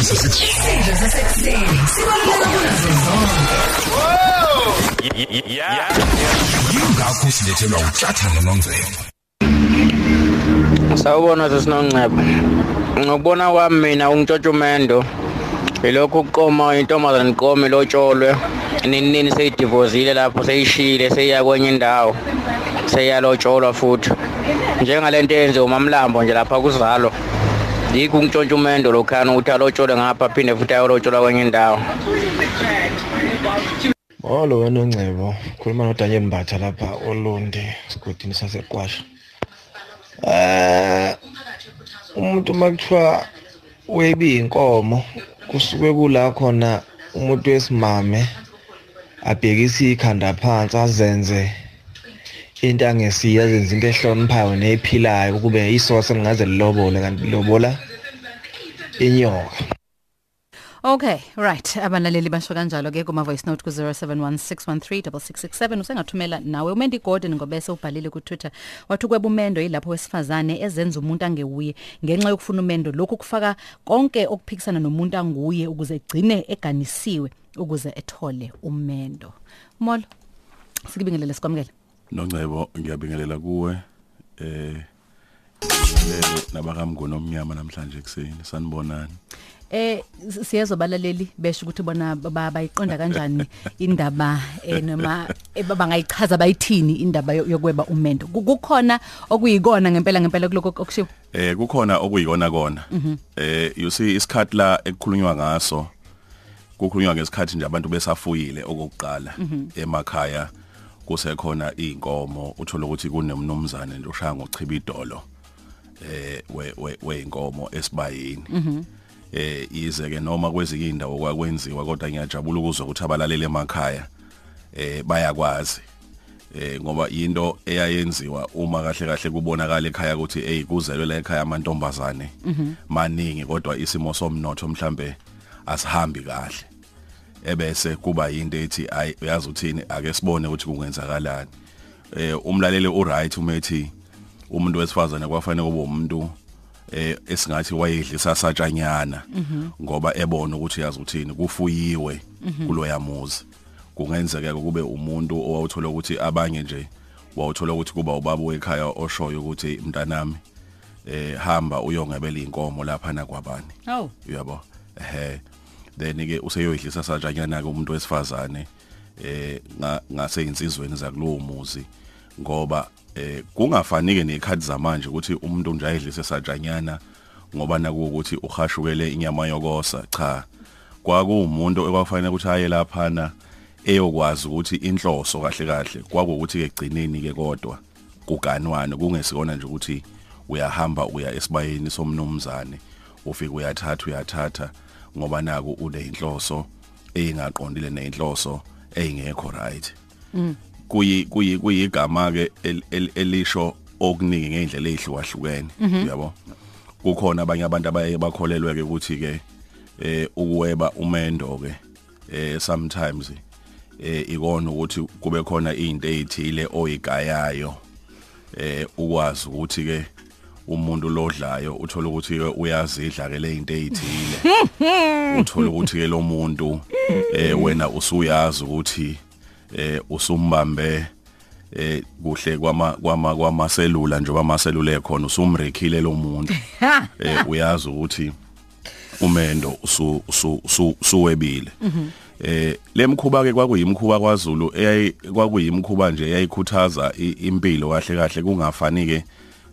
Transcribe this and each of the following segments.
isidlo sasekuseni sibaluleka kunazo zonke yingakho silethelwa utshathana nonzebo Sawubona sesinongcebo. Ngokubona kwami mina ungitshotshumendo ilokhu ukuqoma intombazane iqome lotsholwe nini nini seyidivozile lapho seyishile seyiya kwenye indawo seyalotsholwa futhi njengalento yenziwa umamlambo nje lapha kuzalo yikho ungitshotshumendo lokhana ukuthi alotshole ngapha phinde futhi ayolotsholwa kwenye indawo Molo wena Ncebo, khuluma noDaniel Mbatha lapha oLundi sigodini saseQwasha. Eh umuntu makuthiwa webi inkomo kusuke kula khona umuntu wesimame abhekisa ikhanda phansi azenze into angesiya azenze into ehloniphayo nephilayo kube isosa lingaze lilobole kanti lilobola inyoka. Okay, right. Abalaleli basho kanjalo ke kuma voice note ku 0716136667 usengathumela nawe uMendi Gordon ngobese ubhalile ku Twitter wathi kweba umendo yilapho wesifazane ezenza umuntu angewuye ngenxa yokufuna umendo lokhu kufaka konke okuphikisana nomuntu anguye ukuze egcine eganisiwe ukuze ethole umendo. Molo. Sikubingelele sikwamukele. Nongcebo ngiyabingelela kuwe eh nabakamnguni omnyama namhlanje ekseni sanibonani. Eh siyezwa balaleli besho ukuthi bona ba- bayiqonda kanjani indaba eh, noma eh, ba- bangayichaza bayithini indaba yo- yokweba umendo. Ku- Kukhona okuyikona ngempela ngempela kuloko okushiwo. eh kukhona okuyikona kona. Eh you see isikhathi la ekukhulunywa ngaso kukhulunywa ngesikhathi nje abantu besafuyile okokuqala emakhaya. Kusekhona inkomo uthola ukuthi kunemnumzane nje ushaya ngochiba idolo eh we we- weinkomo esibayeni. Eh ize ke noma kwezinye indawo kwakwenziwa kodwa ngiyajabula ukuzwa ukuthi abalaleli emakhaya eh bayakwazi. Eh ngoba into eyayenziwa uma kahle kahle kubonakala ekhaya ukuthi hey kuzelwe la ekhaya amantombazane maningi kodwa isimo somnotho mhlambe asihambi kahle. Ebese kuba into ethi ay uyazi uthini? Ake sibone ukuthi kungenzakalani. Eh umlaleli uright umethi umuntu wesifazane kwafanele kube umuntu eh esingathi wayedlisa satshanyana ngoba ebona ukuthi yazi uthini kufuyiwe kuloyamuzi kungenzeka kube umuntu owawuthola ukuthi abanye nje wawuthola ukuthi kuba ubaba wekhaya oshoyo ukuthi mntanami eh hamba uyongebela inkomo lapha na kwabani. Oh. uyabo? Ehe. Then ke useyoyidlisa sajanyana ke umuntu wesifazane eh nga- ngase insizweni zakulowo muzi. Ngoba eh kungafanike nekhathi zamanje ukuthi umuntu nje ayidlise sajanyana ngoba nakuukuthi uhashukele inyama yokosa cha. Kwakuwumuntu ekwafanele ukuthi aye laphana eyokwazi ukuthi inhloso kahle kahle. Kwakuukuthi ke gcineni ke kodwa kuganwane kungesikona nje ukuthi uyahamba uya esibayeni somnumzane ufike uyathatha uyathatha. Ngoba naku une inhloso eyingaqondile nenhloso eyingekho right. Kuyi kuyi kuyigama ke el- el- elisho okuningi ngeindlela ezihlukahlukene uyabo? Kukhona abanye abantu abaye bakholelwe ke ukuthi ke eh ukuweba umendo ke eh sometimes eh ikona ukuthi kube khona izinto ezithile oyigayayo eh ukwazi ukuthi ke umuntu lodlayo uthola ukuthi uyazidla ke le zinto ezithile uthola ukuthi ke lo muntu eh wena usuyazi ukuthi eh usumbambe eh kuhle kwama kwama kwamaselula njengoba amaselula ekhona usumrekhile lo muntu. Eh uyazi ukuthi umendo usu usu- usu- usuwebile. Eh lemkhuba ke kwakuyimkhuba kwaZulu eyayi kwakuyimkhuba nje eyayikhuthaza impilo kahle kahle. Kungafani ke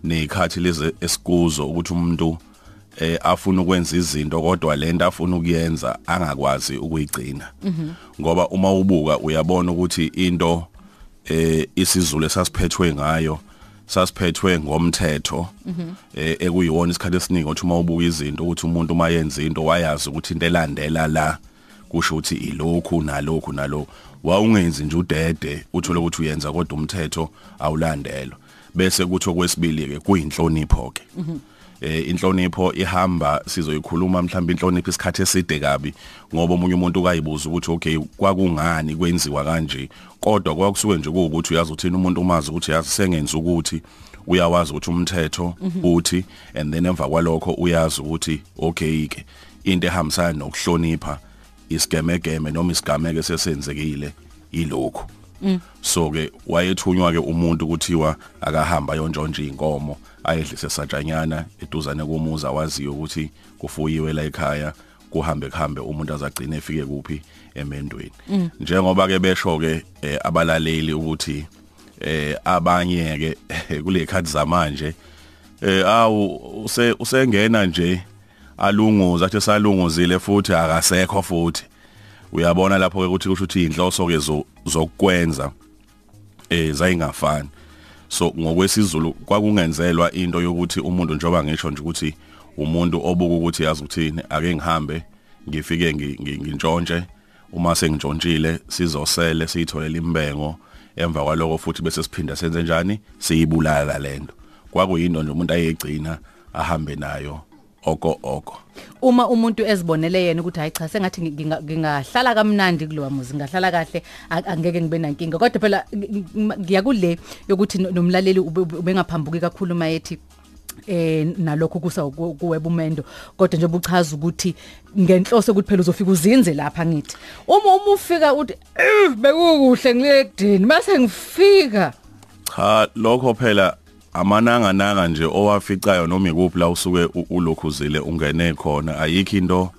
nezikhathi lezi esikuzo ukuthi umuntu eh afuna ukwenza izinto kodwa lento afuna ukuyenza angakwazi ukuyigcina. Ngoba uma ubuka uyabona ukuthi into eh isizulu esasiphethwe ngayo sasiphethwe ngomthetho eh ekuyiwona isikhathi esiningi ukuthi uma ubuka izinto ukuthi umuntu mayenza into wayazi ukuthi into elandela la kusho ukuthi ilokhu nalokhu nalokhu. Wawungenzi nje udede uthole ukuthi uyenza kodwa umthetho awulandelwa. Bese kuthi okwesibili ke kuyinhlonipho ke. Eh inhlonipho ihamba sizoyikhuluma mhlawumbe inhlonipho isikhathi eside kabi ngoba omunye umuntu ukayibuza ukuthi okay kwakungani kwenziwa kanje? Kodwa kwakusuke nje ukuthi uyazi uthini umuntu umazi ukuthi yazi sengenza ukuthi uyawazi ukuthi umthetho uthi and then emva kwalokho uyazi ukuthi okay ke into ehambisana nokuhlonipha isigemegeme noma isigameke sesenzekile ilokhu so ke wayethunywa ke umuntu kuthiwa akahamba yonjonje inkomo ayedlise satshanyana eduzane komuzi awaziyo ukuthi kufuyiwe la ekhaya kuhambe kuhambe umuntu azagcina efike kuphi emendweni. Njengoba ke besho ke eh, abalaleli ukuthi eh abanye ke kule khathi zamanje eh awu use usengena nje alunguza athi salunguzile futhi akasekho futhi. Uyabona lapho ke ukuthi kusho ukuthi inhloso ke zokwenza eh zayingafani. So ngokwesizulu kwakungenzelwa into yokuthi umuntu njoba ngisho nje ukuthi umuntu obuka ukuthi yazi ukuthini ake ngihambe ngifike ngintshontshe uma sengintshontsile sizosele siyitholela imbengo. Emva kwaloko futhi bese siphinda senze njani? Siyibulala lento kwakuyinto nje umuntu ayegcina ahambe nayo. Oko oko. Uma umuntu ezibonele yena ukuthi hayi cha sengathi nginga- ngingahlala kamnandi kulowa muzi ngingahlala kahle angeke ngibe nankinga. Kodwa phela ng- ngiya kule yokuthi no- nomlaleli ube- ube- ubengaphambuki kakhulu mayethi eh nalokho kusa ku- kuwebumendo kodwa nje ubuchaza ukuthi ngenhloso ukuthi phela uzofika uzinze lapha ngithi uma uma ufika uthi "Eh, bekukuhle ngiyekudini mase ngifika. Cha lokho phela amananga nanga nje owaficayo noma ikuphi la usuke ulokhuzile ungene khona ayikho into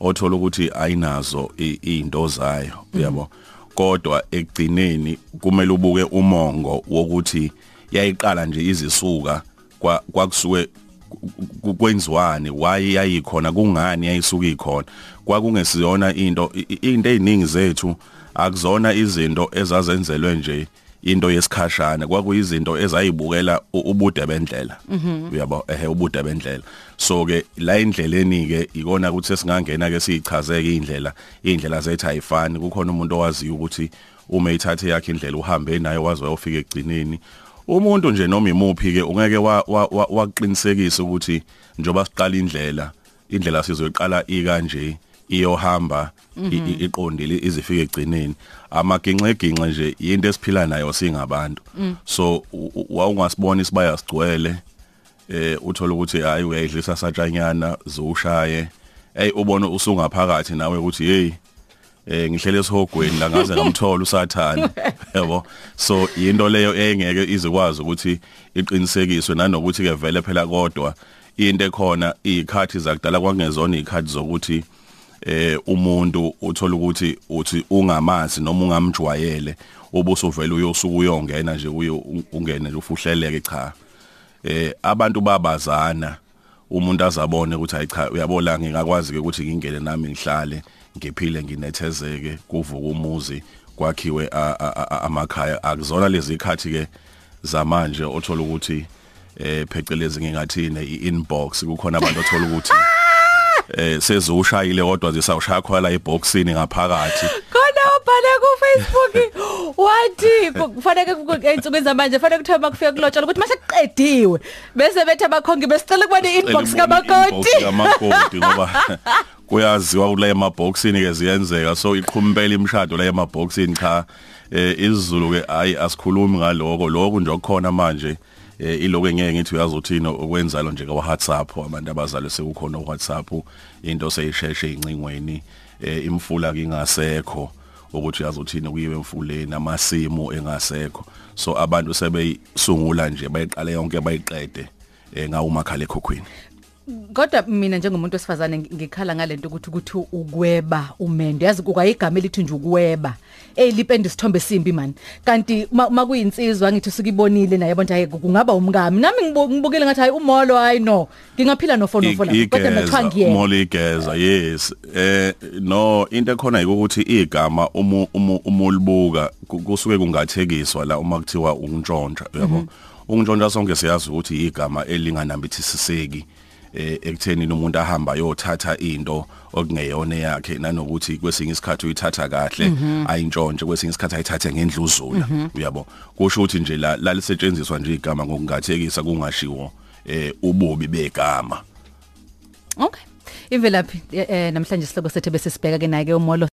othola ukuthi ayinazo izinto zayo uyabo? Kodwa ekugcineni kumele ubuke umongo wokuthi yayiqala nje izisuka kwa- kwakusuke ku- kwenziwani why yayikhona kungani yayisuka ikhona? Kwakungesiyona into into eziningi zethu akuzona izinto ezazenzelwe nje into yesikhashana. Kwakuyizinto ezayibukela ubude bendlela. Uyabo ehe ubude bendlela. So ke la indleleni ke ikona ukuthi singangena ke siyichazeke indlela indlela zethu ayifani. Kukhona umuntu owaziyo ukuthi uma ithathe yakhe indlela uhambe nayo wazi wayofika egcineni umuntu nje noma imuphi ke ungeke wa- wa- wa- waqinisekisa ukuthi njoba siqala indlela indlela sizoyiqala ikanje iyohamba i- iqondile izifike egcineni amaginxeginxe nje into esiphila nayo singabantu. So u- u- wawungasibona isibaya sigcwele eh uthola ukuthi hayi uyayidlisa satshanyana zowushaye hey ubone usungaphakathi nawe ukuthi hey eh ngihlele esihogweni la ngaze ngamthola usathana yabo so into leyo engeke izikwazi ukuthi iqinisekiswe nanokuthi ke vele phela kodwa into ekhona izikhathi zakudala kwangezona izikhathi zokuthi eh umuntu uthola ukuthi uthi ungamazi noma ungamjwayele ubusuvela uyosuka uyongena nje uyo ungene nje ufuhleleke cha. Eh abantu babazana umuntu azabone ukuthi hayi cha uyabona ngingakwazi ke ukuthi ngingene nami ngihlale ngiphile nginethezeke kuvuka umuzi kwakhiwe amakhaya. Akuzona lezi khathi ke zamanje othola ukuthi eh phecelezi ngingathini i-inbox kukhona abantu othola ukuthi eh sezushayile kodwa zisawushaya khona eboxini ngaphakathi. Khona ubhale ku Facebook wathi ku- kufanele ku- einsukwini zamanje kufanele kuthiwe makufika kulotshala ukuthi mase kuqediwe. Bese bethe abakhongi besicela kubona i-inbox kamakoti. kamakoti ngoba kuyaziwa kula emaboxini ke ziyenzeka. So iqhumpela imshado la emaboxini cha. Eh isiZulu ke hayi asikhulumi ngaloko. Lokho nje okukhona manje. eh iloko engeke ngithi uyazothina okwenzalo nje ka WhatsApp abantu abazalwe sekukhona uWhatsApp into seyisheshe incingweni eh imfula kingasekho ukuthi uyazothina kuyiwe emfuleni amasimo engasekho. So abantu sebeyisungula nje bayiqale yonke bayiqede eh ngawumakhala ekhokhweni kodwa mina njengomuntu wesifazane ngi- ngikhala ngalento ukuthi ukuthi ukweba umendo. Yazi ukayigama elithi nje ukweba. Elipenda isithombe simbi man. Kanti ma ma kuyinsizwa ngithi sikibonile naye bonke hayi kungaba umngami. Nami ngibu- ngibukile ngathi hayi umolo hayi no. Ngingaphila nofonofo lapho kodwa nathiwa igeza ngiyena umolo igeza yes. Eh no into ekhona ukuthi igama umu umu- umulibuka ku- kusuke kungathekiswa la uma kuthiwa untshontsha yabo untshontsha sonke siyazi ukuthi igama elinganambithisiseki. eh ekutheni umuntu ahamba yothatha into okungeyona yakhe nanokuthi kwesinye isikhathi uyithatha kahle ayintshontshe kwesinye isikhathi ayithathe ngendluzula. Uyabo? Kusho ukuthi nje la lalisetshenziswa nje igama ngokungathekisa kungashiwo eh ububi begama. Okay. Imvelaphi eh, eh, namhlanje sihloko sethu bese sibheka ke naye ke umolo.